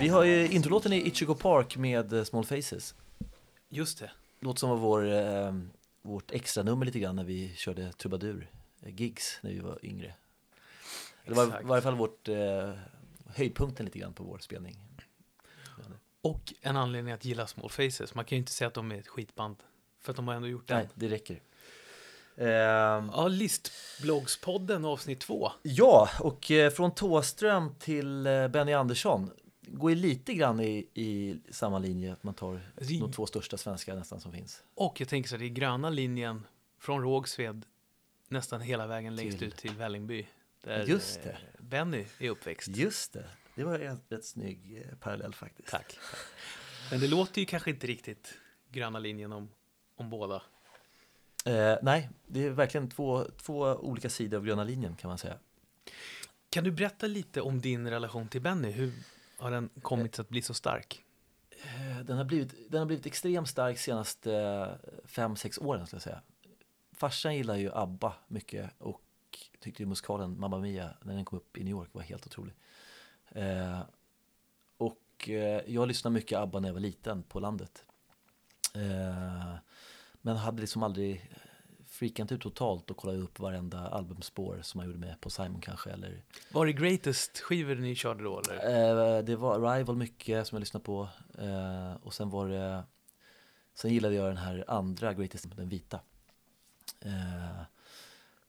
Vi har ju introlåten i Ichigo Park med eh, Small Faces. Just det. Låter som var vår, eh, vårt extra nummer lite grann när vi körde trubadur eh, gigs när vi var yngre. Det var i varje fall vårt eh, höjdpunkten lite grann på vår spelning. Och en anledning att gilla Small Faces. Man kan ju inte säga att de är ett skitband. För att de har ändå gjort det. Nej, det räcker. Eh, Ja, Listbloggspodden avsnitt två. ja, och eh, från Tåström till eh, Benny Andersson går ju lite grann i, i samma linje att man tar de två största svenska nästan som finns. Och jag tänker så här, det är gröna linjen från Rågsved nästan hela vägen längst Till- ut till Vällingby. Där Just det. eh, Benny är uppväxt. Just det, det var en rätt snygg parallell faktiskt. Tack. Men det låter ju kanske inte riktigt gröna linjen om, om båda. Eh, nej, det är verkligen två, två olika sidor av gröna linjen kan man säga. Kan du berätta lite om din relation till Benny? Hur har den kommit att bli så stark? Eh, Den har blivit, den har blivit extremt stark senaste eh, fem, sex åren skulle jag säga. Farsan gillar ju ABBA mycket och tyckte ju musikalen Mamma Mia när den kom upp i New York var helt otrolig. Eh, och eh, jag lyssnade mycket ABBA när jag var liten på landet. Eh, men hade liksom aldrig freakat ut totalt och kollat upp varenda albumspår som man gjorde med på Simon kanske eller Var det Greatest skivor ni körde då? Eller? Eh, det var Rival mycket som jag lyssnade på. Eh, och sen var det, sen gillade jag den här andra Greatest, den vita. Eh,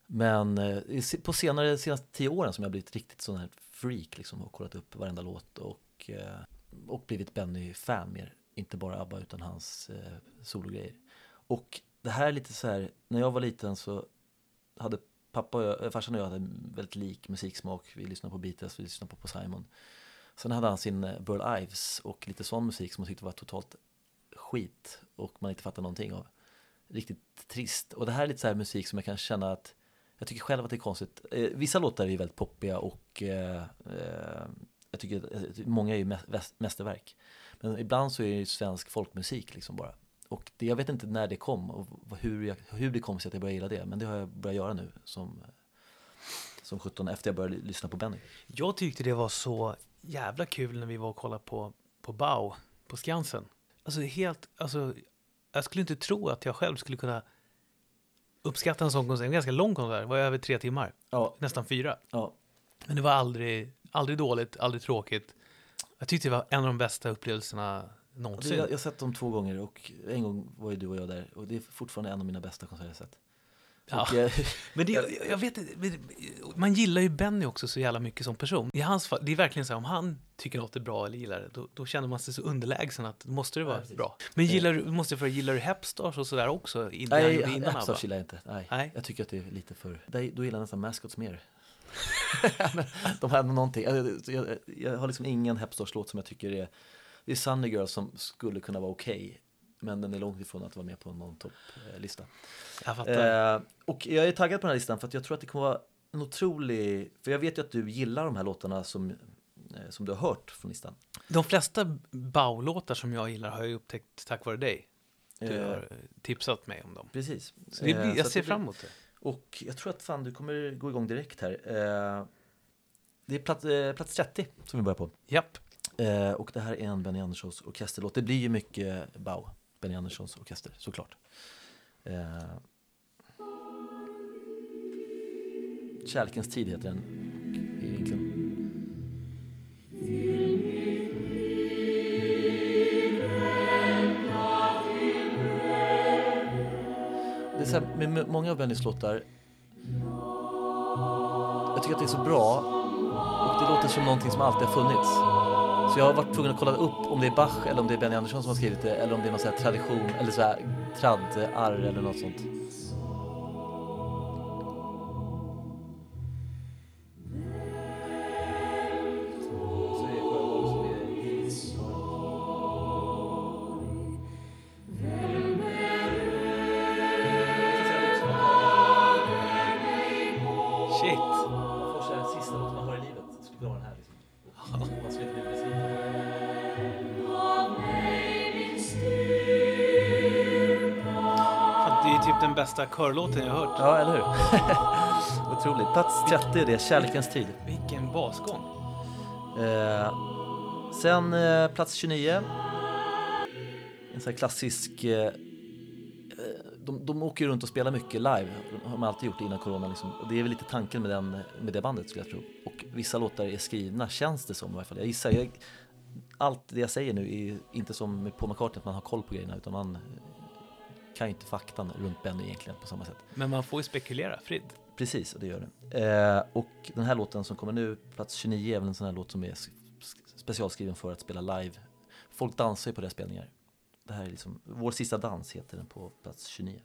men eh, på senare, senaste tio åren som jag blivit riktigt sån här freak liksom och kollat upp varenda låt och, eh, och blivit Benny-fan mer. Inte bara ABBA utan hans eh, sologrejer. Och det här är lite så här, när jag var liten så hade pappa och jag, eh, farsan och jag hade en väldigt lik musiksmak. Vi lyssnade på Beatles, vi lyssnade på, på Simon. Sen hade han sin eh, Burl Ives och lite sån musik som han tyckte var totalt skit och man inte fattade någonting av. Riktigt trist. Och det här är lite så här musik som jag kan känna att jag tycker själv att det är konstigt. Eh, vissa låtar är ju väldigt poppiga och eh, eh jag tycker att många är ju mästerverk. Men ibland så är det ju svensk folkmusik liksom bara. Och det, jag vet inte när det kom och hur, jag, hur det kom sig att jag började gilla det. Men det har jag börjat göra nu som, som 17 efter jag började ly- lyssna på Benny. Jag tyckte det var så jävla kul när vi var och kollade på, på Bau på Skansen. Alltså helt, alltså, jag skulle inte tro att jag själv skulle kunna uppskatta en sån konsert. En ganska lång konsert, det var över tre timmar, Ja, nästan fyra. ja, Men det var aldrig, aldrig dåligt, aldrig tråkigt. Jag tyckte det var en av de bästa upplevelserna någonsin. jag, jag har sett dem två gånger och en gång var ju du och jag där och det är fortfarande en av mina bästa konserter jag sett. Ja. Eh, Men det, jag, jag vet man gillar ju Benny också så jävla mycket som person. I hans fall, det är verkligen så här, om han tycker något är bra eller gillar det, då, då känner man sig så underlägsen att då måste det vara Ja, bra. Men gillar du, måste jag fråga, gillar du Hepstars och sådär också? Nej, innan ABBA? gillar jag inte. Nej. Nej. Jag tycker att det är lite för, då gillar jag nästan Mascots mer. De har någonting, jag, jag, jag har liksom ingen Hepstars-låt som jag tycker är, det är Sunny Girl som skulle kunna vara okej. men den är långt ifrån att vara med på någon topplista. Jag fattar. Eh, och jag är taggad på den här listan för att jag tror att det kommer vara en otrolig, för jag vet ju att du gillar de här låtarna som, eh, som du har hört från listan. De flesta Bau-låtar som jag gillar har jag upptäckt tack vare dig. Du Eh, har tipsat mig om dem. Precis. Så det, Eh, jag ser fram emot det. Och jag tror att fan du kommer gå igång direkt här. Det är plats, plats 30 som vi börjar på. Japp. Eh, och det här är en Benny Anderssons orkesterlåt. Det blir ju mycket Bau, Benny Anderssons orkester, såklart. Eh, Kärlekens tid heter den egentligen. Det är så här, med med många av Bennys låtar Jag tycker att det är så bra och det låter som någonting som alltid har funnits. Så jag har varit tvungen att kolla upp om det är Bach eller om det är Benny Andersson som har skrivit det eller om det är någon sån här tradition eller så här tradd-arr eller något sånt. Körlåten jag hört. Ja, eller hur? Otroligt. Plats 30 är det, Kärlekens tid. Vilken basgång. Eh, sen eh, plats 29. En sån här klassisk... Eh, eh, de, de åker ju runt och spelar mycket live, har de alltid gjort innan corona. Liksom. Och det är väl lite tanken med, den, med det bandet skulle jag tro. Och vissa låtar är skrivna, känns det som i alla fall. Jag gissar, jag, allt det jag säger nu är inte som med Paul McCartney, att man har koll på grejerna, utan man kan ju inte faktan runt Benny egentligen på samma sätt. Men man får ju spekulera fritt. Precis, och det gör det. Eh, och den här låten som kommer nu, plats 29, är väl en sån här låt som är specialskriven för att spela live. Folk dansar ju på deras spelningar. Det här är liksom, Vår sista dans heter den på plats 29.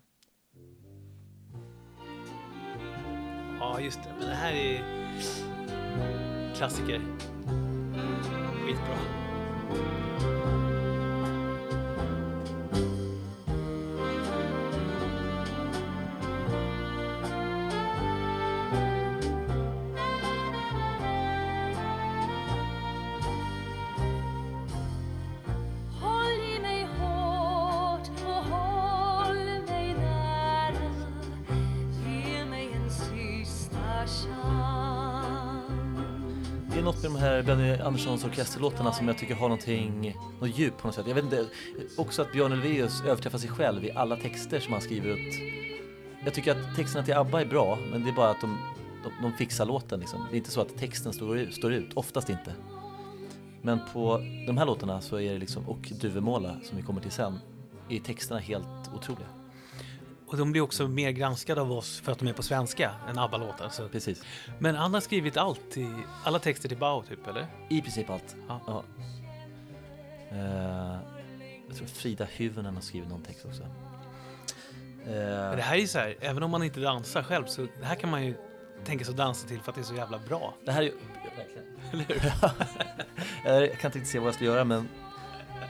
Ja, just det. Men det här är klassiker. Skitbra. Anderssons orkesterlåtarna som jag tycker har någonting, något djup på något sätt. Jag vet inte, också att Björn Ulvaeus överträffar sig själv i alla texter som han skriver ut. Jag tycker att texterna till ABBA är bra, men det är bara att de, de, de fixar låten liksom. Det är inte så att texten står ut, står ut, oftast inte. Men på de här låtarna så är det liksom, och Duvemåla som vi kommer till sen, är texterna helt otroliga. Och de blir också mer granskade av oss för att de är på svenska än ABBA-låtar. Så. Precis. Men han har skrivit allt, i, alla texter till Bao typ, eller? I princip allt. Ja. Eh, jag tror Frida Hyvönen har skrivit någon text också. Men det här är ju så här, även om man inte dansar själv så det här kan man ju tänka sig att dansa till för att det är så jävla bra. Det här är ju... Verkligen. Eller hur? jag kan inte se vad jag ska göra men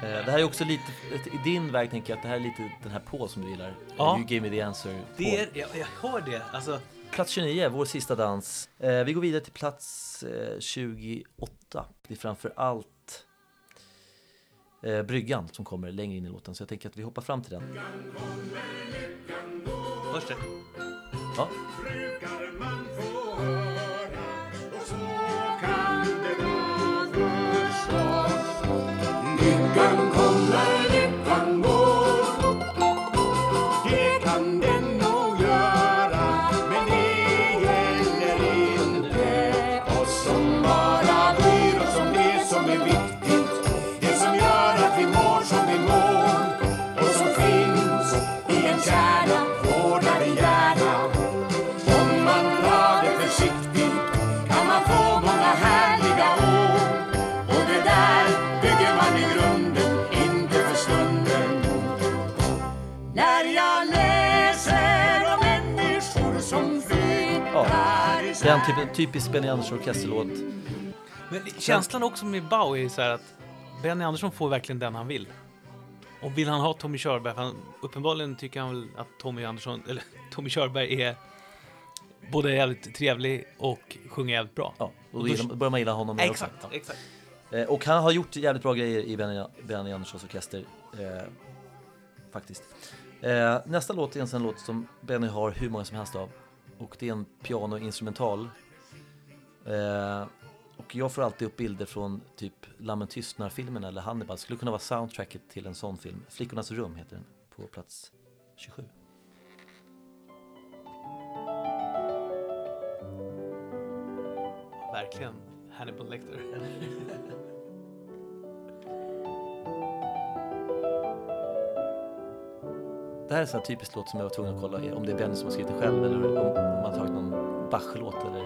det här är också lite, i din väg tänker jag att det här är lite den här på som du gillar. Ja. You gave me the answer. Det är, jag, jag hör det. Alltså, Plats 29, vår sista dans. Eh, vi går vidare till plats eh, 28. Det är framför allt eh, bryggan som kommer längre in i låten så jag tänker att vi hoppar fram till den. hörs det? Ja. Typen, typisk Benny Andersson orkesterlåt. Men känslan också med Bao är så här att Benny Andersson får verkligen den han vill. Och vill han ha Tommy Körberg, för han, uppenbarligen tycker han väl att Tommy Andersson, eller Tommy Körberg är både jävligt trevlig och sjunger jävligt bra. Ja, och då gillar, börjar man gilla honom mer också. Exakt, exakt. Eh, och han har gjort jävligt bra grejer i Benny, Benny Anderssons orkester. Eh, faktiskt. Eh, nästa låt är en sån låt som Benny har hur många som helst av. Och det är en piano-instrumental. Eh, och jag får alltid upp bilder från typ Lammen tystnar-filmen eller Hannibal. Skulle kunna vara soundtracket till en sån film. Flickornas rum heter den, på plats 27. Verkligen Hannibal Lecter. Det här är en sån här typisk låt som jag var tvungen att kolla om det är Benny som har skrivit den själv eller om, om man har tagit någon Bach-låt eller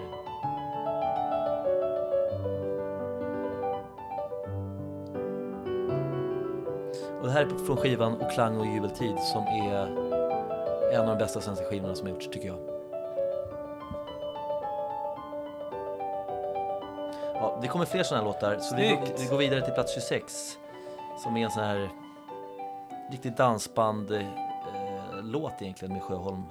Och det här är från skivan Och klang och jubeltid som är en av de bästa svenska skivorna som har gjorts tycker jag. Ja, det kommer fler sådana här låtar så vi går, vi går vidare till plats 26 som är en sån här riktig dansband låt egentligen med Sjöholm.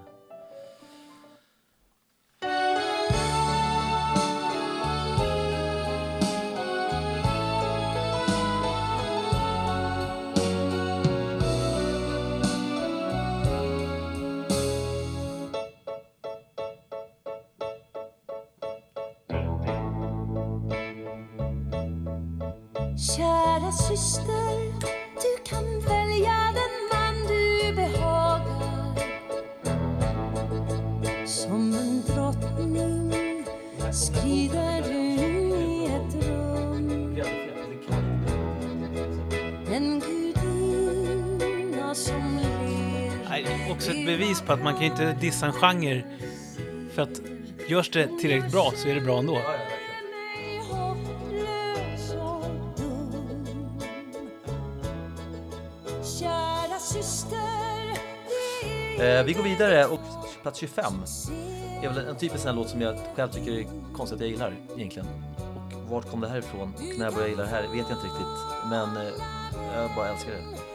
Kan ju inte dissa en genre. För att görs det tillräckligt bra så är det bra ändå. Eh, vi går vidare och plats 25 är väl en typisk sån här låt som jag själv tycker är konstigt att jag gillar egentligen. Och vart kom det här ifrån? Och när jag började gilla det här vet jag inte riktigt. Men eh, jag bara älskar det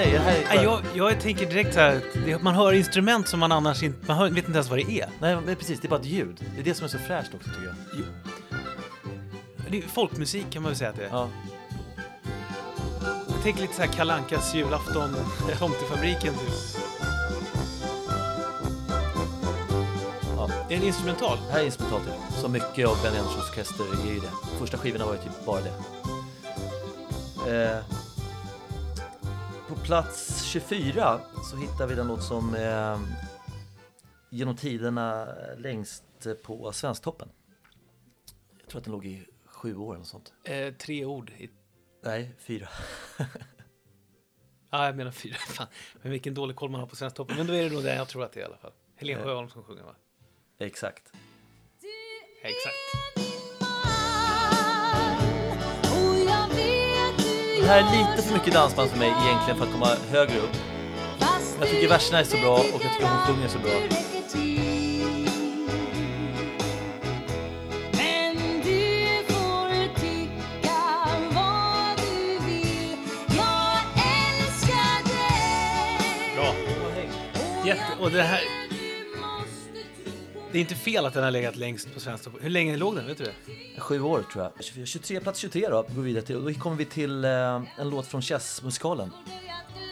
dig? Här, jag, jag tänker direkt så här, man hör instrument som man annars inte, man hör, vet inte ens vad det är. Nej, men precis. Det är bara ett ljud. Det är det som är så fräscht också tycker jag. Det är folkmusik kan man väl säga att det är. Ja. Jag tänker lite så här Kalle Ankas julafton, Tomtefabriken typ. Är det en instrumental? Det här är instrumentalt ju. Så mycket av Benny Anderssons orkester är ju det. Första skivorna var ju typ bara det. Eh, plats 24 så hittar vi den låt som eh, genom tiderna längst på Svensktoppen. Jag tror att den låg i sju år eller sånt. Eh, tre ord. I, Nej, fyra. ja, jag menar fyra. Fan. Men vilken dålig koll man har på Svensktoppen. Men då är det nog den jag tror att det är i alla fall. Helene Eh. Sjöholm som sjunger va? Exakt. Exakt. Här är lite för mycket dansband för mig egentligen för att komma högre upp. Jag tycker verserna är så bra och jag tycker hon sjunger så bra. Jätte, och det här, det är inte fel att den har legat längst på Svensktoppen. Hur länge låg den? Vet du det? Sju år tror jag. 23, plats 23 då, går vidare till. Och då kommer vi till eh, en låt från Chess-musikalen.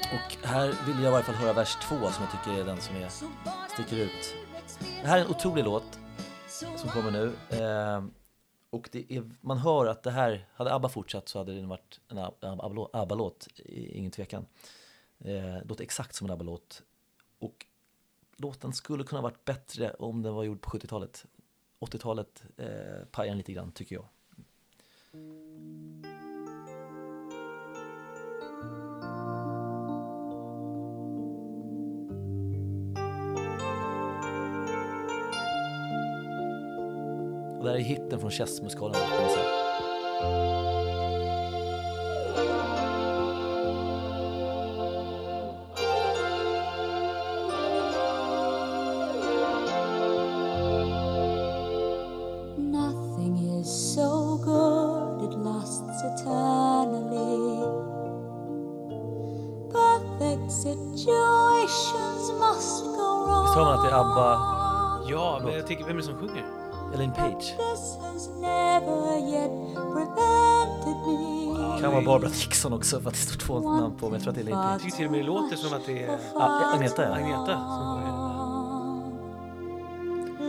Och här vill jag i varje fall höra vers två som jag tycker är den som är, sticker ut. Det här är en otrolig låt som kommer nu. Eh, och det är, man hör att det här, hade ABBA fortsatt så hade det varit en ABBA-låt, ABBA ingen tvekan. Eh, låter exakt som en ABBA-låt. Och låten skulle kunna varit bättre om den var gjord på 70-talet. 80-talet eh, pajar den lite grann tycker jag. Och det här är hitten från Chess-musikalen vara Barbara Dixon också för att det står två namn på men jag tror att det är Elaine Jag Page. tycker till och med det låter som att det är Ah, Agneta ja. Agneta som sjunger.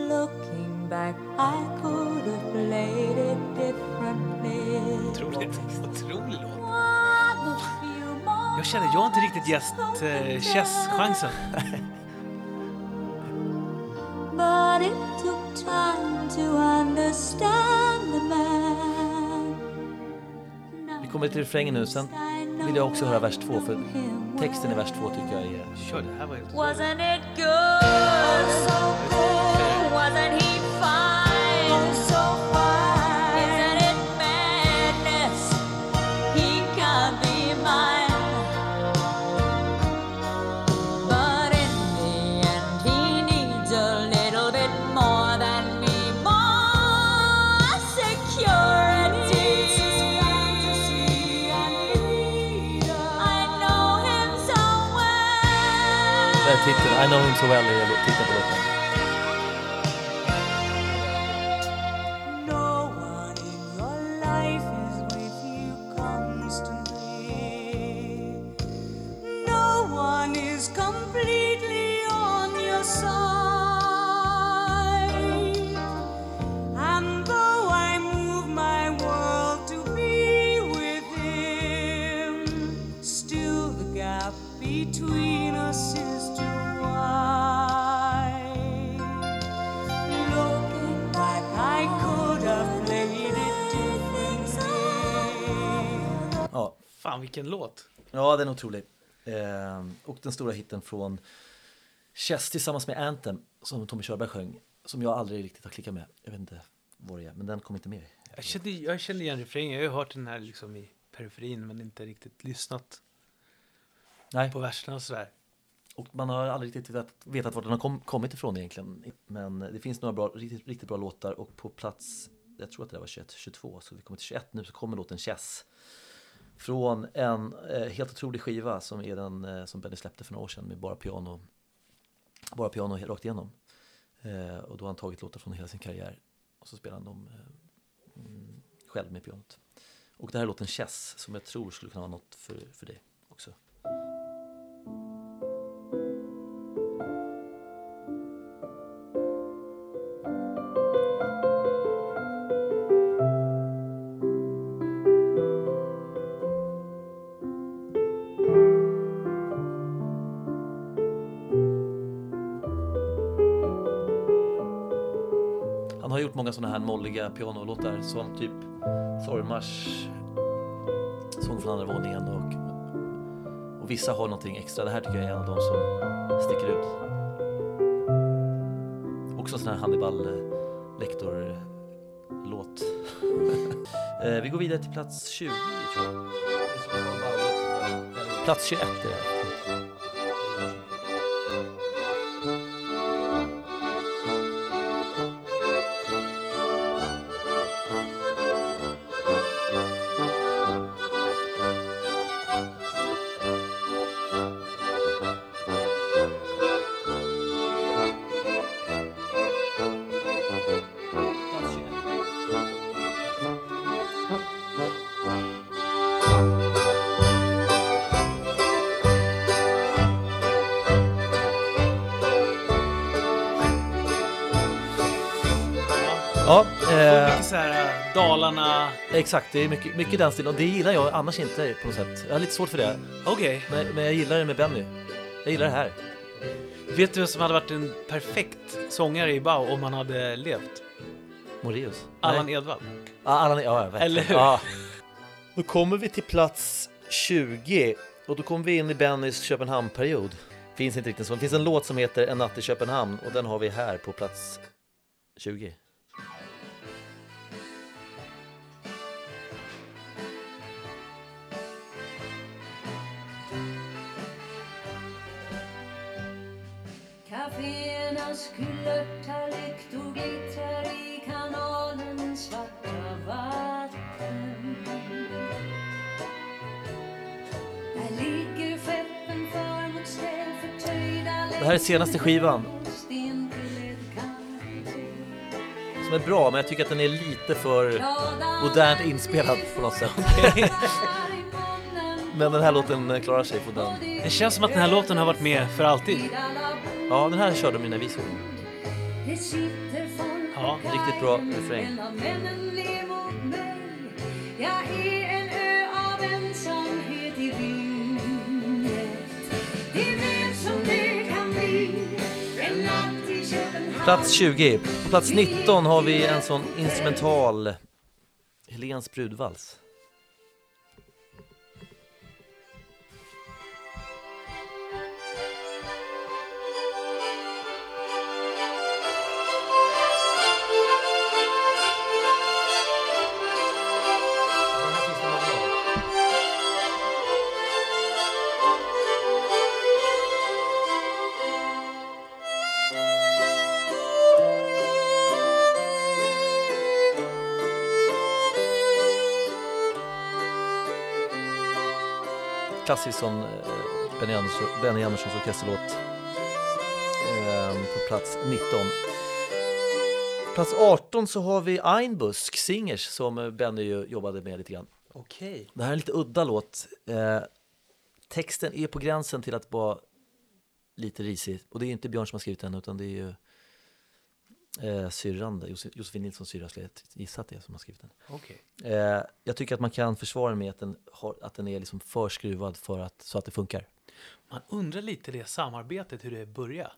Looking back, I could have played it differently. Otroligt, otrolig låt. Jag känner, jag har inte riktigt gäst eh, Chess-chansen. But it took time to understand the man. Vi kommer till refrängen nu, sen vill jag också höra vers två för texten i vers två tycker jag är... Kör, det här var helt I know him so well Fan vilken låt. ja den är otrolig. Eh, och den stora hitten från Chess tillsammans med Anthem som Tommy Körberg sjöng. Som jag aldrig riktigt har klickat med. Jag vet inte vad det är, men den kom inte med. Jag kände, jag kände igen refrängen. Jag har ju hört den här liksom i periferin men inte riktigt lyssnat Nej, på verserna och sådär. och man har aldrig riktigt vetat, vetat vart den har kom, kommit ifrån egentligen. Men det finns några bra, riktigt, riktigt bra låtar och på plats, jag tror att det var 21, 22, så vi kommer till 21 nu så kommer låten Chess. Från en eh, helt otrolig skiva som är den eh, som Benny släppte för några år sedan med bara piano. Bara piano rakt igenom. Eh, och då har han tagit låtar från hela sin karriär. Och så spelar han dem eh, mm, själv med pianot. Och det här är låten Chess som jag tror skulle kunna vara något för, för dig också. Många sådana här molliga pianolåtar som typ Sormars Sång från andra våningen och, och vissa har någonting extra. Det här tycker jag är en av de som sticker ut. Också en sån här Hannibal-lektor-låt. Eh, eh, Vi går vidare till plats 20 tror jag. Plats 21 är det. Dalarna. exakt. Det är mycket, mycket den stilen och det gillar jag annars inte på något sätt. Jag har lite svårt för det. Okej. Men, men jag gillar det med Benny. Jag gillar det här. Vet du vem som hade varit en perfekt sångare i Bau om han hade levt? Moreus. Allan Nej. Edwall. Ja, Allan, ja, verkligen. Eller hur? Ja. Då kommer vi till plats 20 och då kommer vi in i Bennys Köpenhamn-period. Finns inte riktigt så. Det finns en låt som heter En natt i Köpenhamn och den har vi här på plats 20. Caféernas kulörttallrik och glittrar i kanalens svarta vatten Där ligger skeppen för mot ställ förtöjda Det här är senaste skivan. Som är bra men jag tycker att den är lite för modernt inspelad på något sätt. Men den här låten klarar sig på den. Det känns som att den här låten har varit med för alltid. Ja, den här körde de när vi såg den. Ja, riktigt bra refräng. Plats 20. På plats 19 har vi en sån instrumental Helens brudvals. Klassisk sån eh, Benny, Andersson, Benny Anderssons orkesterlåt. plats 19. Plats 18 så har vi Einbusk Singers som Benny ju jobbade med lite grann. Okej. Det här är en lite udda låt. Eh, texten är på gränsen till att vara lite risig. Och det är inte Björn som har skrivit den utan det är ju eh, syrran, Josefin Nilssons syrra skulle jag gissa att det är som har skrivit den. Okej. Eh, jag tycker att man kan försvara den med att den, har, att den är liksom för skruvad för att, så att det funkar. Man undrar lite det samarbetet, hur det började.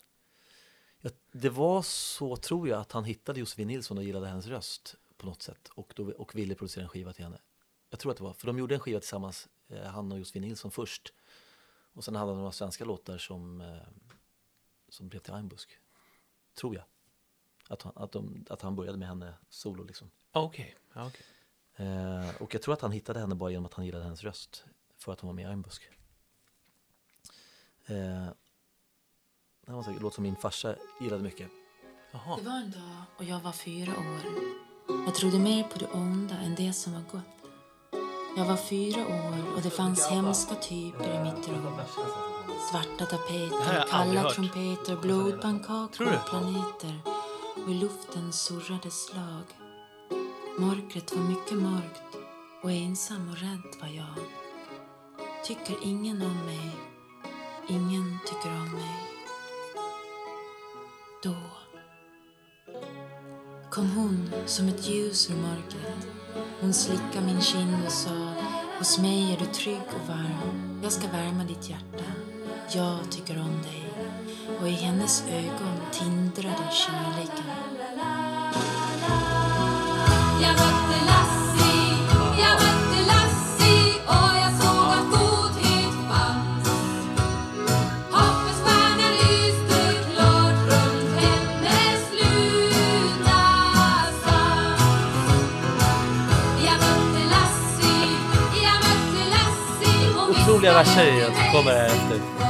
Ja, det var så, tror jag, att han hittade Josefin Nilsson och gillade hennes röst på något sätt och, då, och ville producera en skiva till henne. Jag tror att det var, för de gjorde en skiva tillsammans, eh, han och Josefin Nilsson först. Och sen hade de några svenska låtar som, eh, som blev till Einbusk. Tror jag. Att han, att, de, att han började med henne solo liksom. Okej. Ja, okej. Eh, och jag tror att han hittade henne bara genom att han gillade hennes röst för att hon var med i Einbusk. Eh, det var en låt som min farsa gillade mycket. Jaha. Det var en dag och jag var fyra år. Jag trodde mer på det onda än det som var gott. Jag var fyra år och det fanns hemska typer i mitt rum. Svarta tapeter, kalla trumpeter, blodpannkakor och planeter. Och i luften surrade slag. Mörkret var mycket mörkt och ensam och rädd var jag. Tycker ingen om mig, ingen tycker om mig. Då kom hon som ett ljus ur mörkret. Hon slickade min kind och sa Hos mig är du trygg och varm. Jag ska värma ditt hjärta. Jag tycker om dig. Och i hennes ögon tindrade kärleken. Jag mötte Lassie, jag mötte Lassie och jag såg att godhet fanns. Hoppets stjärna lyste klart runt hennes luna svans. Jag mötte Lassie, jag mötte Lassie och Otroliga att kommer här efter.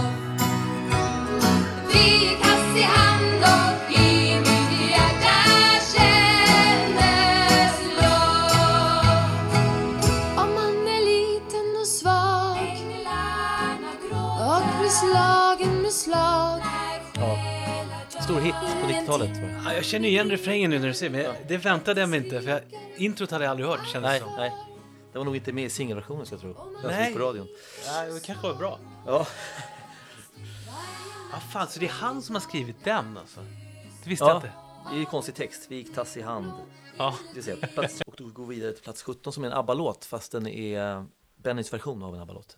Stor hit på 90-talet tror jag. Ja, jag känner igen refrängen nu när du säger men det väntade jag mig inte. För jag, introt hade jag aldrig hört kändes Nej, det som. nej. Det var nog inte med i singelversionen ska jag tro. Den som Nej. gick på radion. Ja, det kanske var bra. Ja. Ja, fan, så det är han som har skrivit den alltså? Det visste jag ja. inte. Det är ju konstig text. Vi gick tass i hand. Ja. Det ser jag. Plats, och då går vi vidare till plats 17 som är en ABBA-låt fast den är Bennys version av en ABBA-låt.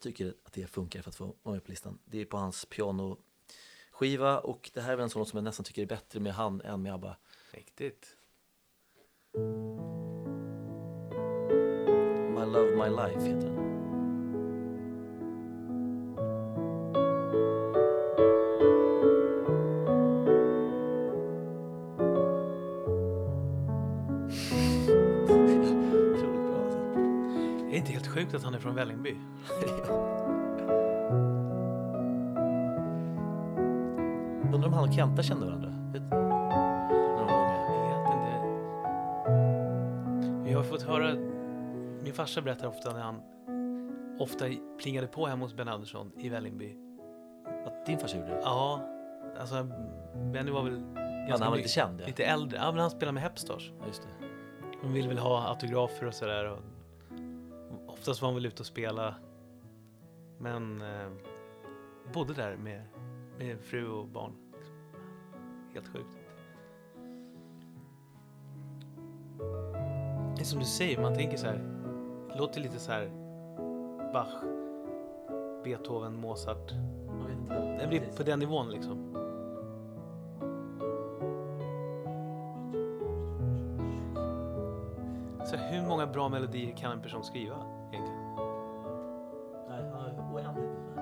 Tycker att det funkar för att få vara med på listan. Det är på hans pianoskiva och det här är en sån låt som jag nästan tycker är bättre med han än med ABBA. Riktigt. My Love My Life heter den. Sjukt att han är från Vällingby. Undrar om han och Kenta kände varandra? Jag har fått höra, min farsa berättar ofta när han ofta plingade på hemma hos Ben Andersson i Vällingby. Att din farsa gjorde det? Ja, alltså Benny var väl han var lite känd, ja. Lite äldre. Ja, men han spelade med Hepstars. Just det. De ville väl ha autografer och sådär. Oftast var han väl ute och spela. Men eh, bodde där med, med fru och barn. Helt sjukt. Det är som du säger, man tänker så här. Det låter lite så här Bach, Beethoven, Mozart. Jag vet inte. Det blir på den nivån liksom. Många bra melodier kan en person skriva egentligen? Nej, oändligt.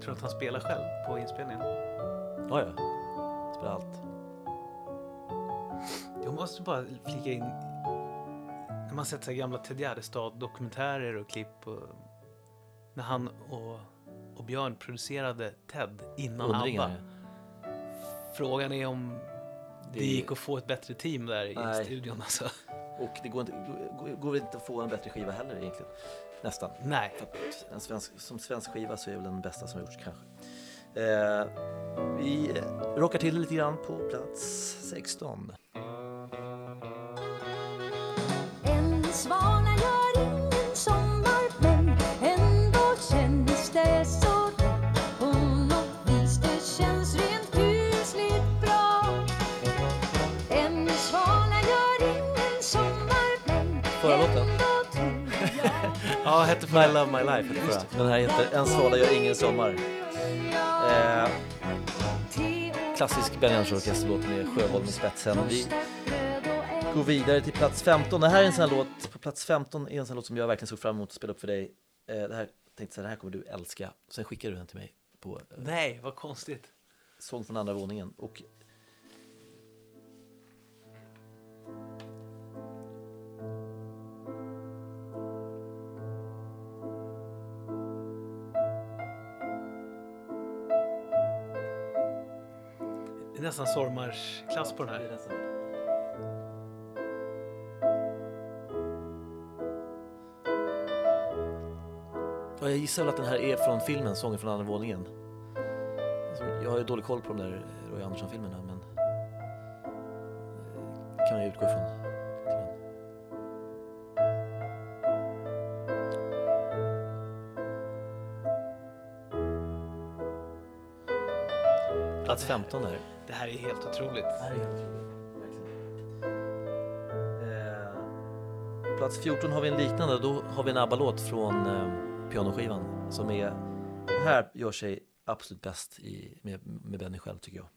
Tror du att han spelar själv på inspelningen? Ja, ja. Spelar allt. Jag måste bara flika in. När man sett så gamla Ted Gärdestad-dokumentärer och klipp. Och, när han och, och Björn producerade Ted innan Undringar. ABBA. Frågan är om det, Det- gick att få ett bättre team där i Nej. studion. Alltså. Och det går, inte, går, går inte att få en bättre skiva heller egentligen. Nästan. Nej. En svensk, som svensk skiva så är väl den bästa som har gjorts kanske. Eh, vi rockar till lite grann på plats 16. En svala Ja, hette My Love My Life heter förra. Den här heter En svala gör ingen sommar. Eh, klassisk Benny Andersson orkesterlåt med Sjöholm i spetsen. Vi går vidare till plats 15. Det här är en sån här låt, på plats 15 är en sån här låt som jag verkligen såg fram emot att spela upp för dig. Eh, det här tänkte jag, det här kommer du älska. Sen skickade du den till mig på eh, Nej, vad konstigt. Sång från andra våningen. Och Det är nästan Sormars-klass på den här. Ja, jag gissar väl att den här är från filmen Sången från andra våningen. Jag har ju dålig koll på de där Roy Andersson-filmerna men eh, kan ju utgå ifrån. Plats 15 där. Det här är helt otroligt. Eh, plats 14 har vi en liknande, då har vi en ABBA-låt från eh, pianoskivan som är, Den här gör sig absolut bäst i, med, med Benny själv tycker jag.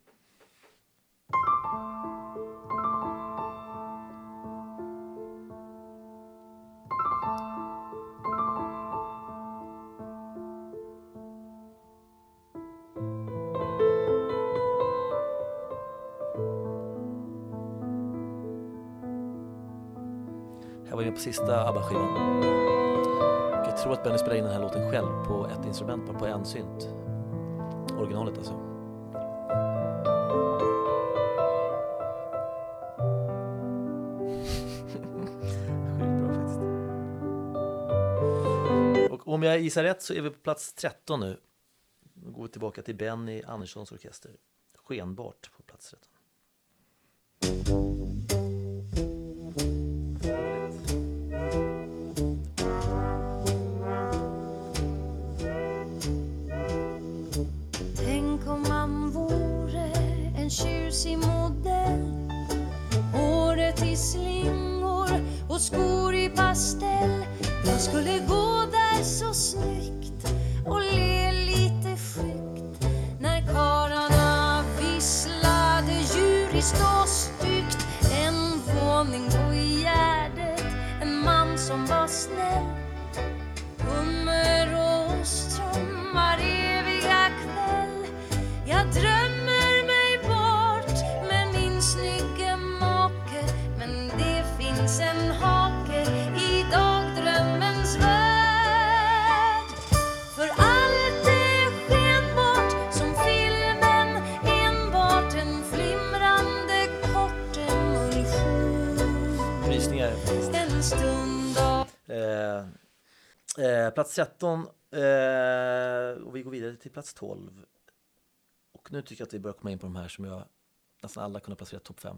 Sista ABBA-skivan. Jag tror att Benny spelade in den här låten själv på ett instrument, bara på en synt. Originalet alltså. Sjukt bra faktiskt. Och om jag gissar rätt så är vi på plats 13 nu. Då går vi tillbaka till Benny Anderssons orkester. Skenbart på plats 13. Plats 13 eh, och vi går vidare till plats 12. Och nu tycker jag att vi börjar komma in på de här som jag nästan alla kunnat placera topp 5.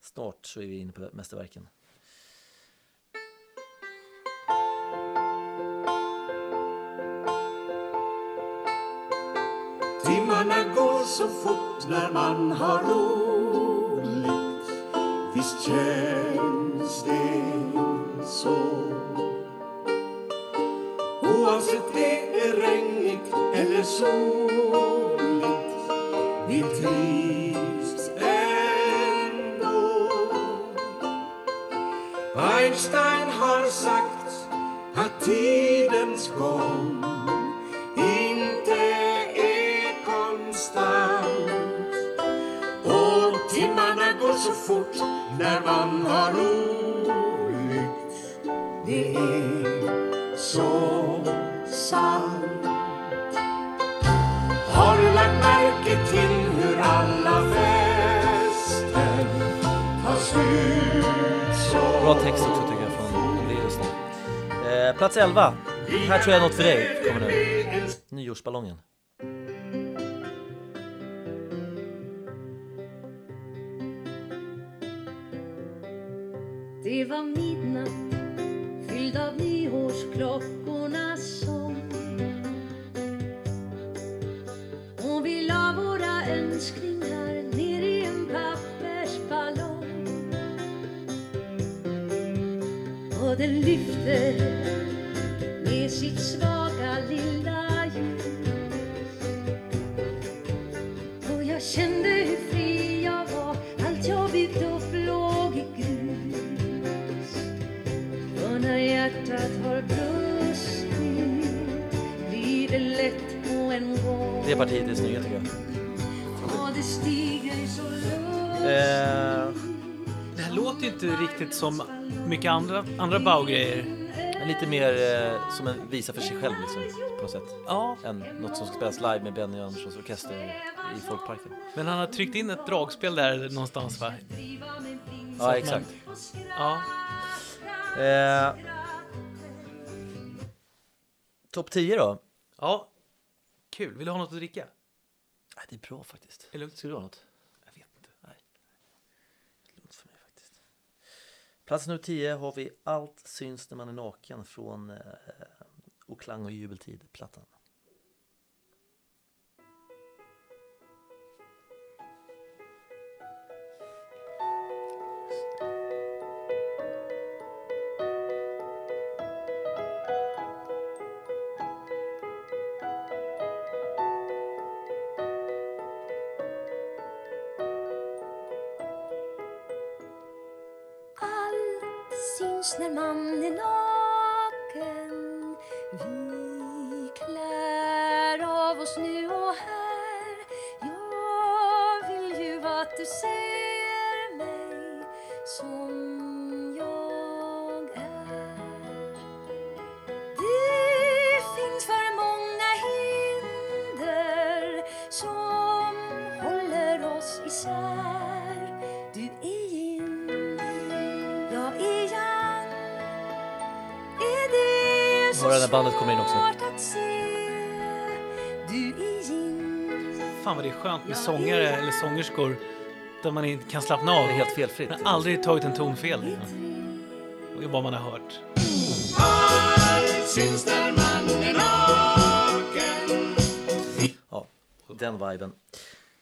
Snart så är vi inne på mästerverken. Timmarna går så fort när man har roligt Visst känns det så Oavsett det är regnigt eller soligt Vi trivs ändå. Einstein har sagt att tidens gång inte är konstant. Och timmarna går så fort när man har roligt Det är så sant. Har du lagt märke till hur alla fester tar slut så Bra text också tycker jag från Ulvaeus nu. Eh, plats 11. Här tror jag något för dig kommer nu. Nyårsballongen. Det var midnatt fylld av nyårsklockornas ner i en pappersballong. Och den med sitt svaga lilla ljus. Och jag kände hur fri jag var. Allt jag byggt upp låg i grus. När hjärtat har brustit Blir det lätt på en gång. Det partiet är snygga tycker jag. Eh, Det här låter inte riktigt som mycket andra, andra Bau-grejer. lite mer eh, som en visa för sig själv liksom, på något sätt. Ja, Än något som ska spelas live med Benny Anderssons orkester i Folkparken. men han har tryckt in ett dragspel där någonstans va? Ja, exakt. Ja. Eh, Topp 10 då? Ja. Kul. Vill du ha något att dricka? Nej, det är bra faktiskt. Är det lugnt? Ska du ha något? Jag vet inte. Lugnt för mig faktiskt. Plats nummer 10 har vi Allt syns när man är naken från eh, Och klang och jubeltid-plattan. Allt syns när det så Hör när bandet kommer in också. Fan vad det är skönt med sångare eller sångerskor där man inte kan slappna av. Det är helt felfritt. Man har aldrig tagit en ton fel. Det är vad man har hört. Ja, den viben.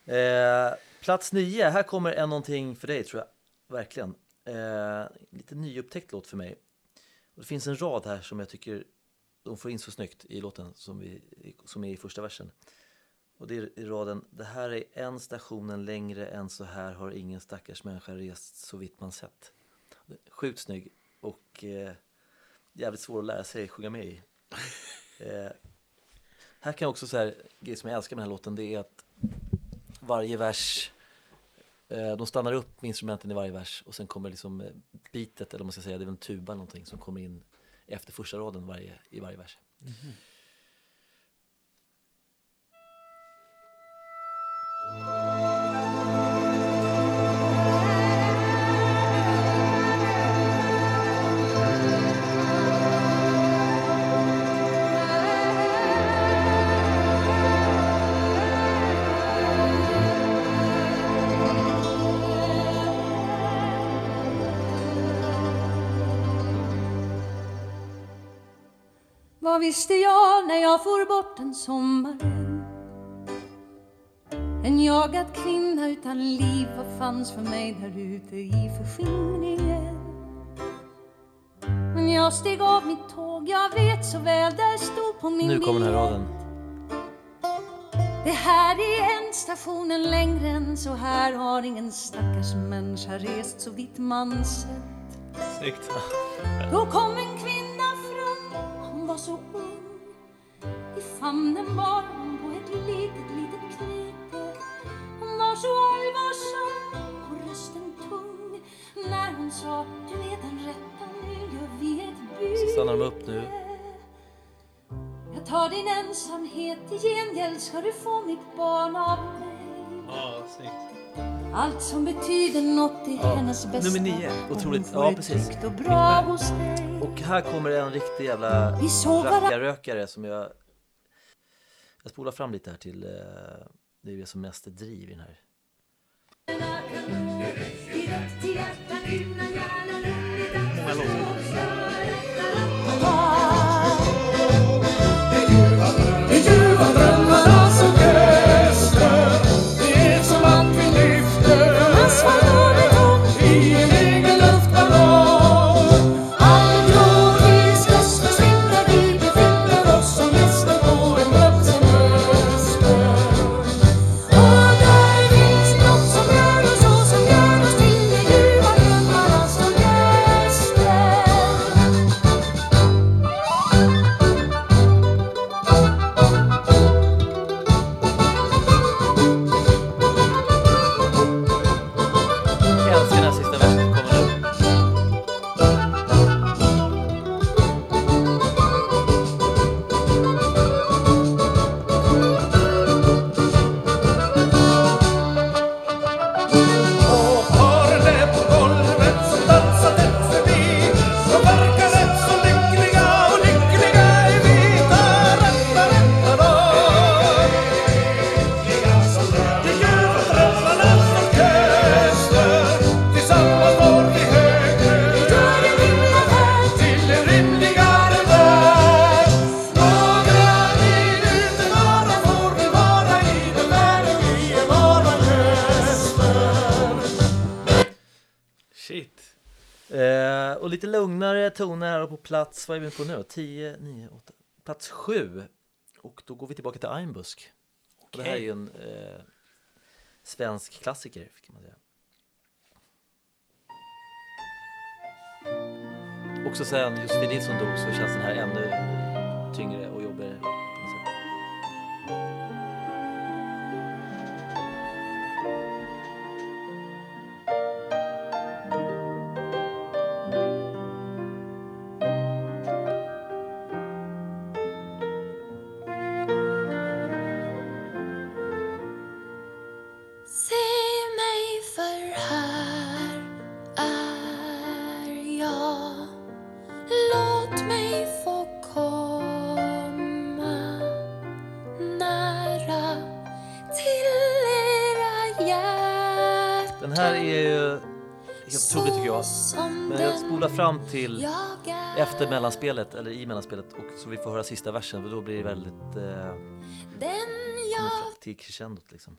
Eh, plats 9, här kommer en någonting för dig tror jag. Verkligen. Eh, lite nyupptäckt låt för mig. Och det finns en rad här som jag tycker de får in så snyggt i låten som, vi, som är i första versen. Och det är i raden Det här är en stationen längre än så här har ingen stackars människa rest så vitt man sett. Sjukt snygg och eh, jävligt svår att lära sig sjunga med i. Eh, här kan jag också säga, grej som jag älskar med den här låten, det är att varje vers, eh, de stannar upp med instrumenten i varje vers och sen kommer liksom eh, beatet, eller man ska säga, det är väl en tuba någonting som kommer in efter första raden varje, i varje vers. Vad visste jag när jag for bort en sommaren? En jagad kvinna utan liv, vad fanns för mig där ute i förskingringen? Men jag steg av mitt tåg, jag vet så väl, där stod på min Nu kommer den här raden. Det här är en stationen längre än så här har ingen stackars människa rest så vitt man sett. Snyggt. Då kom en kvinna fram, hon var så famnen var hon på ett litet, litet knyte Hon var så allvarsam och rösten tung När hon sa, du är den rätta, nu gör vi ett byte Så stannar de upp nu. Jag tar din ensamhet, i gengäld ska du få mitt barn av mig Ja, snyggt. Allt som betyder något är hennes bästa Nummer nio. Otroligt. Ja, precis. och Och här kommer en riktig jävla rackarrökare som jag... Jag spolar fram lite här till... Eh, det är det som mest är driv i den här. direkt till plats, vad är vi på nu? 10, 9, 8, plats 7. Och då går vi tillbaka till Einbusk. Och det här är ju en eh, svensk klassiker kan man säga. Också sen Josefin Nilsson dog så känns den här ännu tyngre fram till efter mellanspelet, eller i mellanspelet, och så vi får höra sista versen, för då blir det väldigt eh, till crescendot liksom.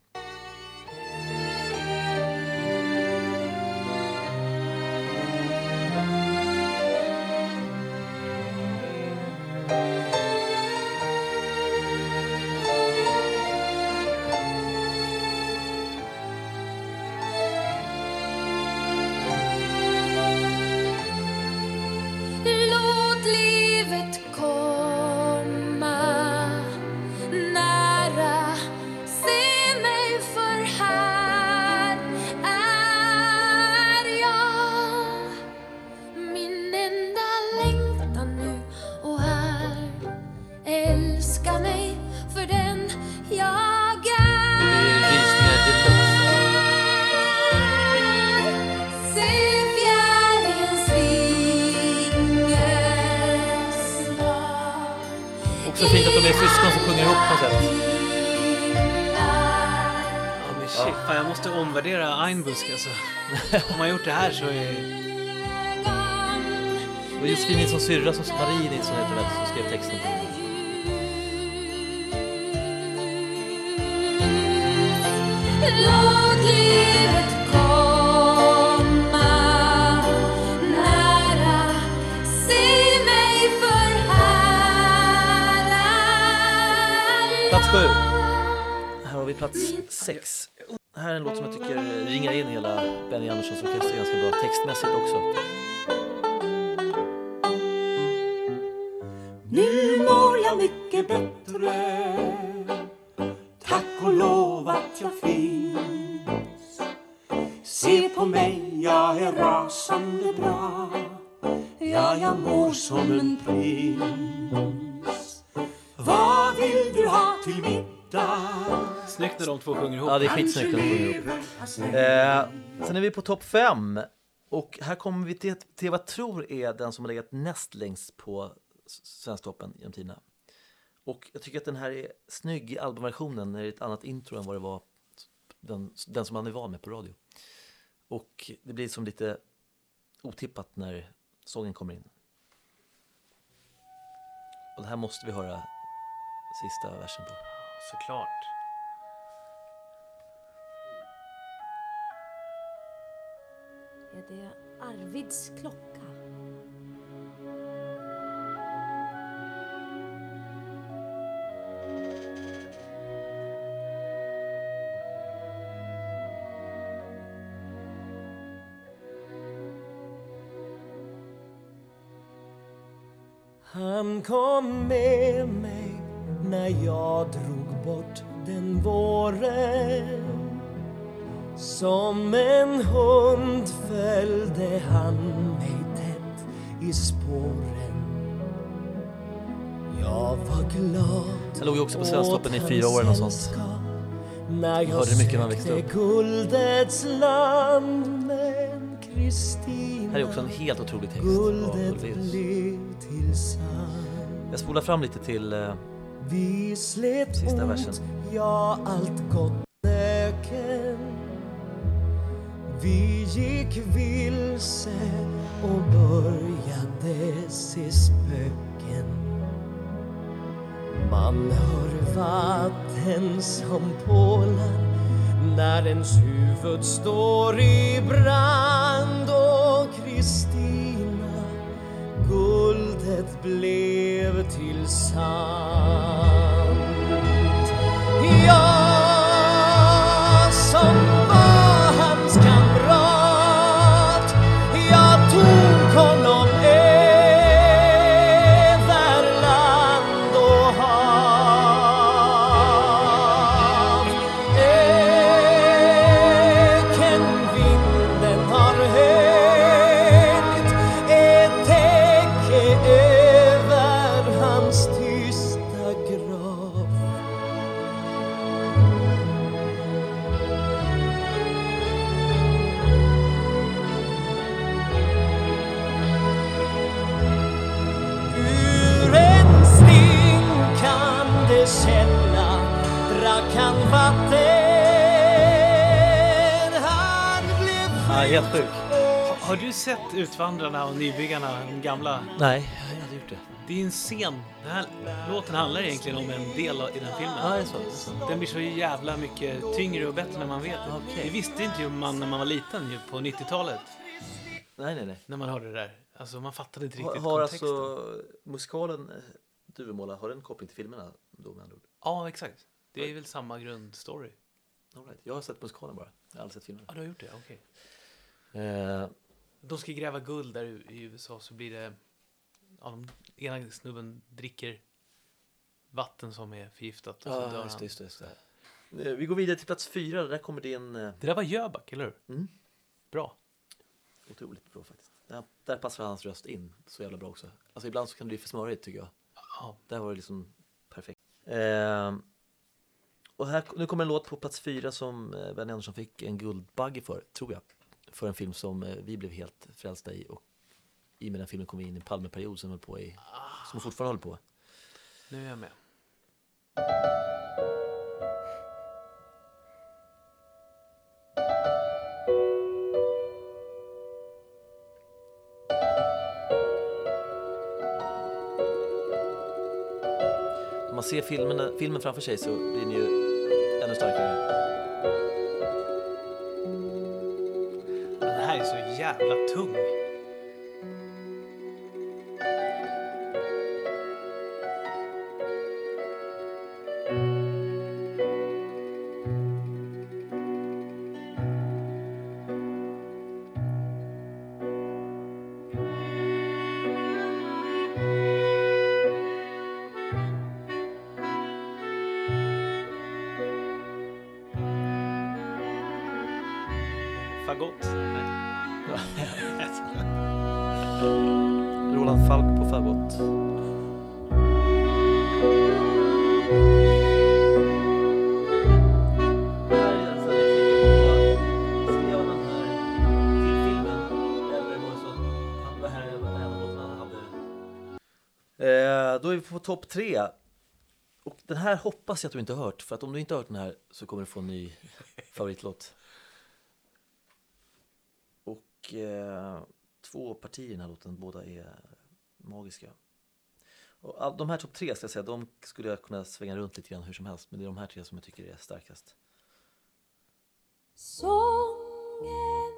Gjort det här så är... Det var Josefin Nilssons syrra, som Marie Nilsson heter väl, som skrev texten till den. Låt livet komma nära Se mig Plats sju. Här har vi plats sex. Här är en låt som jag tycker eh, ringar in hela Benny Anderssons orkester ganska bra, textmässigt också. Nu mår jag mycket bättre Tack och lov att jag finns Se på mig, jag är rasande bra Ja, jag mår som en prins Vad vill du ha till middag? Snyggt när de två sjunger ihop. Ja, det är skitsnyggt när de sjunger ihop. Eh, sen är vi på topp fem. Och här kommer vi till, till vad jag tror är den som har legat näst längst på Svensktoppen genom tiderna. Och jag tycker att den här är snygg i albumversionen när det är ett annat intro än vad det var den, den som man är van med på radio. Och det blir som lite otippat när sången kommer in. Och det här måste vi höra sista versen på. Såklart. Är det Arvids klocka? Han kom med mig när jag drog bort den våren som en hund följde han mig tätt i spåren Jag var glad Jag låg ju också på Svensktoppen i fyra år eller sånt. När jag hörde mycket när man växte upp. guldets land Men Kristina Här är också en helt otrolig text av Ulvaeus. Jag spolar fram lite till eh, Sista versen. Vi gick vilse och började se spöken Man hör vatten som pålar när ens huvud står i brand och Kristina guldet blev till sand. Jag Har du sett Utvandrarna och Nybyggarna, de gamla? Nej, jag har aldrig gjort det. Det är en scen. Den här låten handlar egentligen om en del av, i den filmen. Ja, det är så. Det är så. Den blir så jävla mycket tyngre och bättre när man vet det. Okej. Det visste inte ju man när man var liten ju, på 90-talet. Nej, nej, nej. När man hörde det där. Alltså man fattade inte Har, riktigt har kontexten. alltså musikalen eh, Duvemåla, har den koppling till filmerna då med andra ord? Ja, exakt. Det är väl samma grundstory. All right. Jag har sett musikalen bara, jag har aldrig sett filmerna. Ja, du har gjort det? Okej. Eh, De ska gräva guld där i USA så blir det... Ja, de, ena snubben dricker vatten som är förgiftat och så dör han. just det, just det. Eh, Vi går vidare till plats fyra, där kommer det en... eh, Det där var Jöback, eller hur? Mm. Bra. Otroligt bra faktiskt. Där, där passar hans röst in så jävla bra också. Alltså ibland så kan det bli för smörigt tycker jag. Ja. Där var det liksom perfekt. Ehm, och här, nu kommer en låt på plats fyra som eh, Benny Andersson fick en Guldbagge för, tror jag. För en film som eh, vi blev helt frälsta i och i och med den filmen kom vi in i en Palmeperiod som höll på i, som fortfarande håller på. Nu är jag med. Om man ser filmen, filmen framför sig så blir den ju ännu starkare. Jävla tung. Fagott? Roland Falk på fagott. Eh, då är vi på topp tre. Och den här hoppas jag att du inte har hört, för att om du inte har hört den här så kommer du få en ny favoritlåt. Och eh, två partier i den här låten, båda är magiska. Och all, de här topp tre ska jag säga, de skulle jag kunna svänga runt lite grann hur som helst, men det är de här tre som jag tycker är starkast. Sången,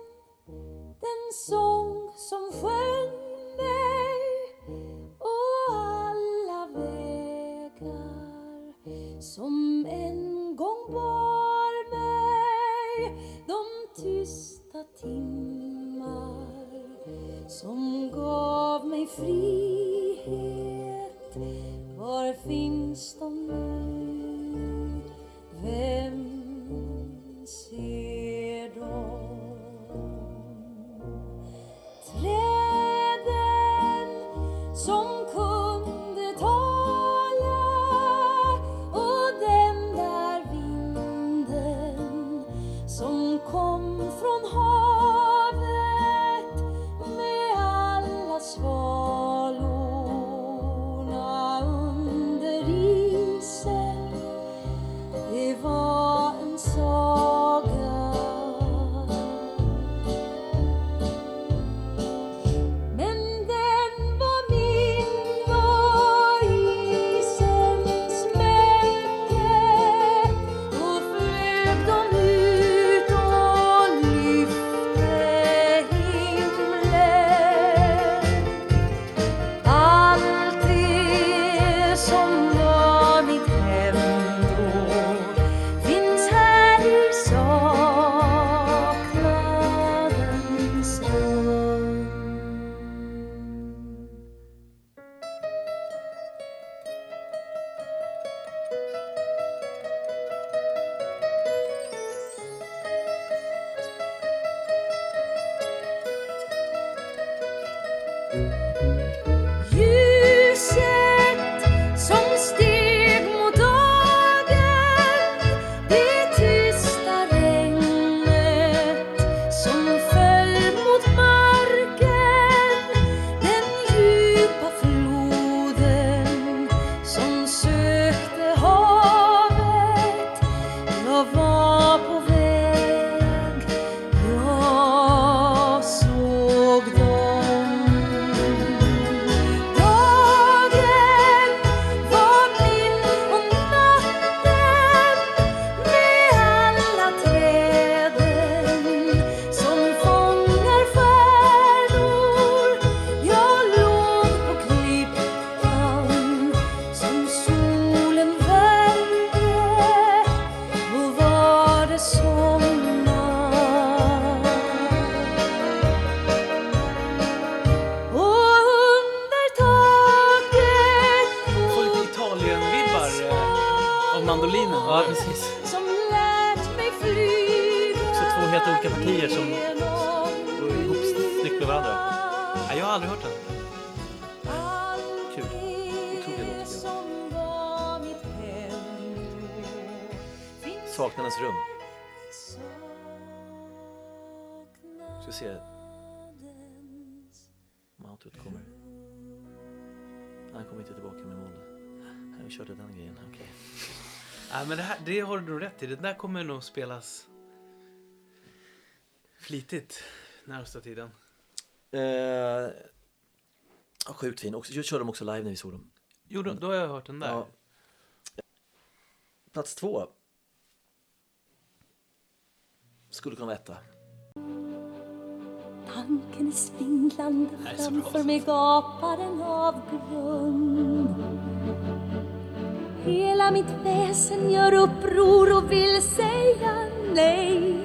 den sång som sjöng mig och alla vägar som en gång bar mig de tysta timmar som gav mig frihet var finns de nu? Saknadens rum. Ska se om outrot kommer. Han kommer inte tillbaka med mål. Vi körde den grejen. Okej. Nej, men det, här, det har du nog rätt i. Den där kommer nog spelas flitigt närmsta tiden. Eh, ja, sjukt fin. Och jag körde dem också live när vi såg dem. Jo, då, då har jag hört den där. Ja. Plats två. Skulle kunna vara etta. Tanken är svindlande Nej, framför mig gapar en avgrund Hela mitt väsen gör uppror och vill säga nej.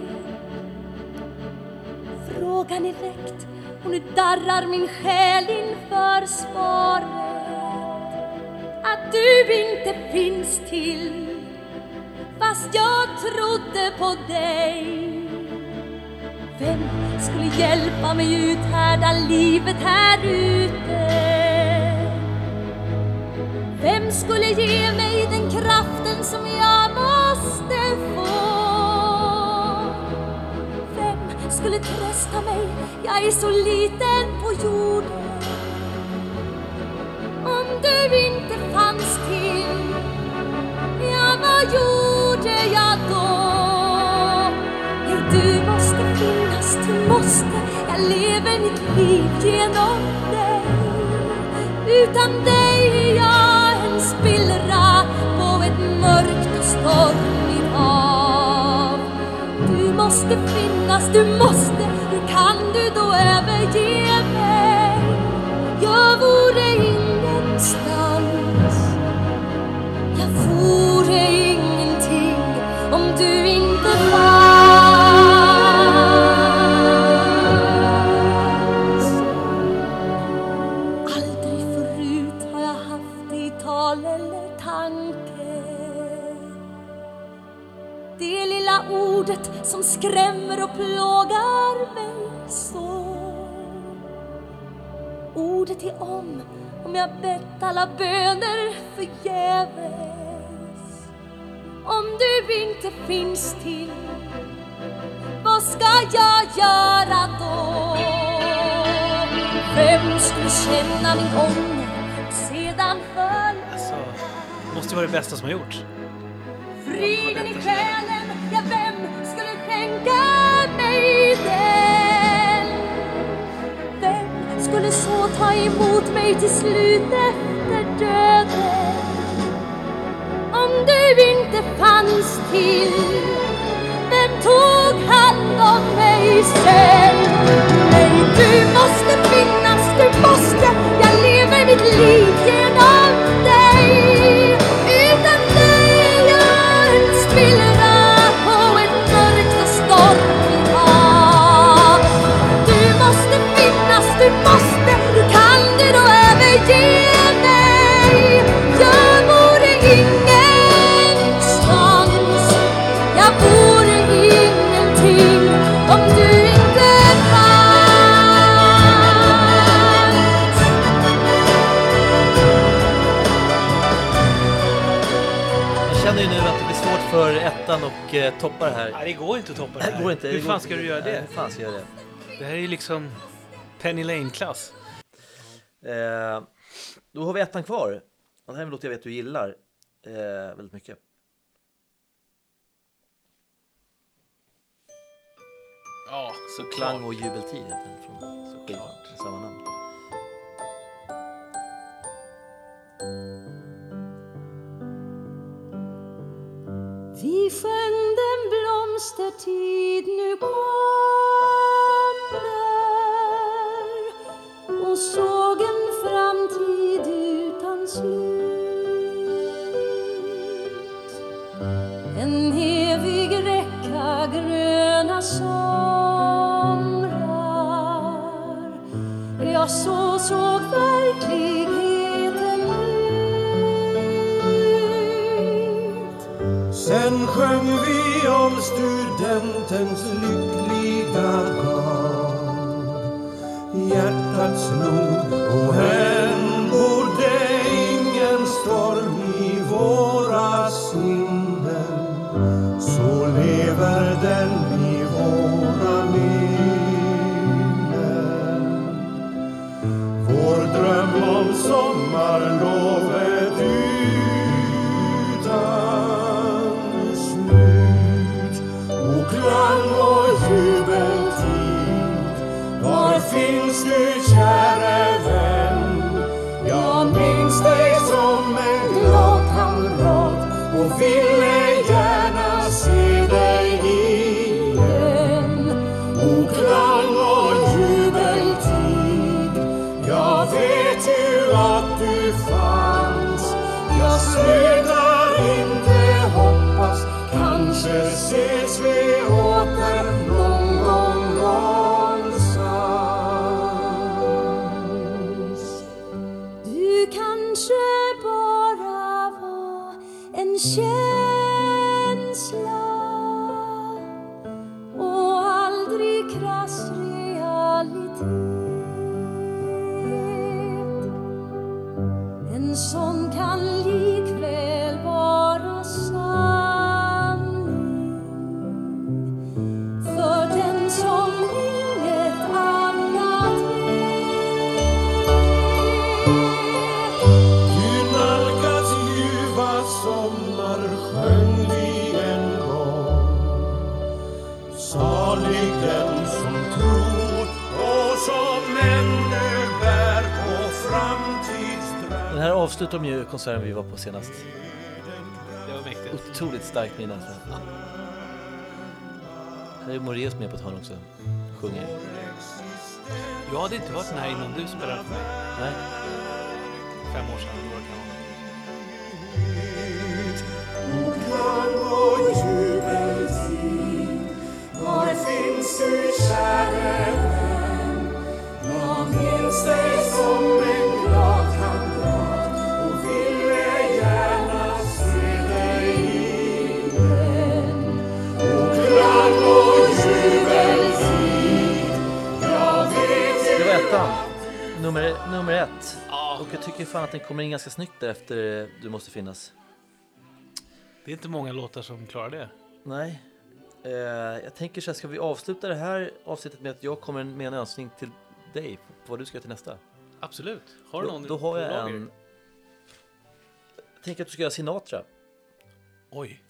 Frågan är väckt och nu darrar min själ inför svaret. Att du inte finns till fast jag trodde på dig vem skulle hjälpa mig uthärda livet här ute? Vem skulle ge mig den kraften som jag måste få? Vem skulle trösta mig? Jag är så liten på jorden. Om du inte fanns till, ja vad gjorde Med mitt liv genom dig Utan dig är jag en spillra på ett mörkt och stormigt hav. Du måste finnas, du måste Hur kan du då överge mig? Jag vore ingenstans. Jag vore ingenting om du inte skrämmer och plågar mig så Ordet är om, om jag bett alla böner förgäves. Om du inte finns till, vad ska jag göra då? Vem skulle känna min ånger sedan följa Alltså, måste ju vara det bästa som har gjorts. Friden i själen, ja vem skulle skänka mig den? Vem skulle så ta emot mig till slut efter döden? Om du inte fanns till, vem tog hand om mig sen? Fan ska du göra det? Hur fan ska jag göra Det här är ju liksom Penny Lane-klass. det? Eh, då har vi ettan kvar. Och det här är en låt jag vet du gillar eh, väldigt mycket. Ja, Så Klang och jubeltid heter den från med Samma namn. Vi sjöng den blomstertid nu kommer och såg en framtid utan slut. En evig räcka gröna somrar. Ja, så såg verkligheten sjöng vi om studentens lyckliga dag Hjärtat slog och konserten vi var på senast. Det var mäktigt. Otroligt starkt minne alltså. Här är Moraeus med på ett hörn också. Sjunger. Jag hade inte varit den här innan du spelade för mig. Nej. Fem år sedan. det kan och jubeltid Var finns du käre Nummer, nummer ett. Och jag tycker fan att den kommer in ganska snyggt där efter Du måste finnas. det är inte många låtar som klarar det. Nej. Eh, jag tänker så här, ska vi avsluta det här avsnittet med att jag kommer med en önskning till dig på vad du ska göra till nästa? Absolut. Har du Då, någon då har på jag lager? en... Jag tänker att du ska göra Sinatra. Oj,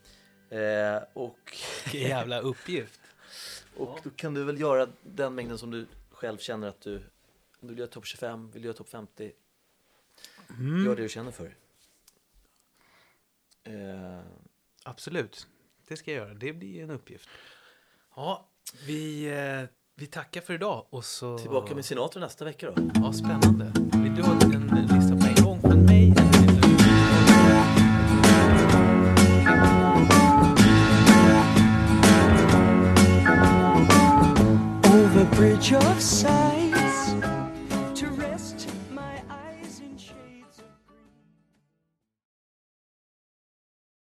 Eh, och, vilken jävla uppgift. och då kan du väl göra den mängden som du själv känner att du... Om du vill göra topp 25, vill du göra topp 50? Mm. Gör det du känner för. Eh, Absolut, det ska jag göra. Det blir en uppgift. Ja, vi, eh, vi tackar för idag och så... tillbaka med Sinatra nästa vecka då. Ja, spännande. Vill du ha en lista på en gång från mig? Over bridge of sight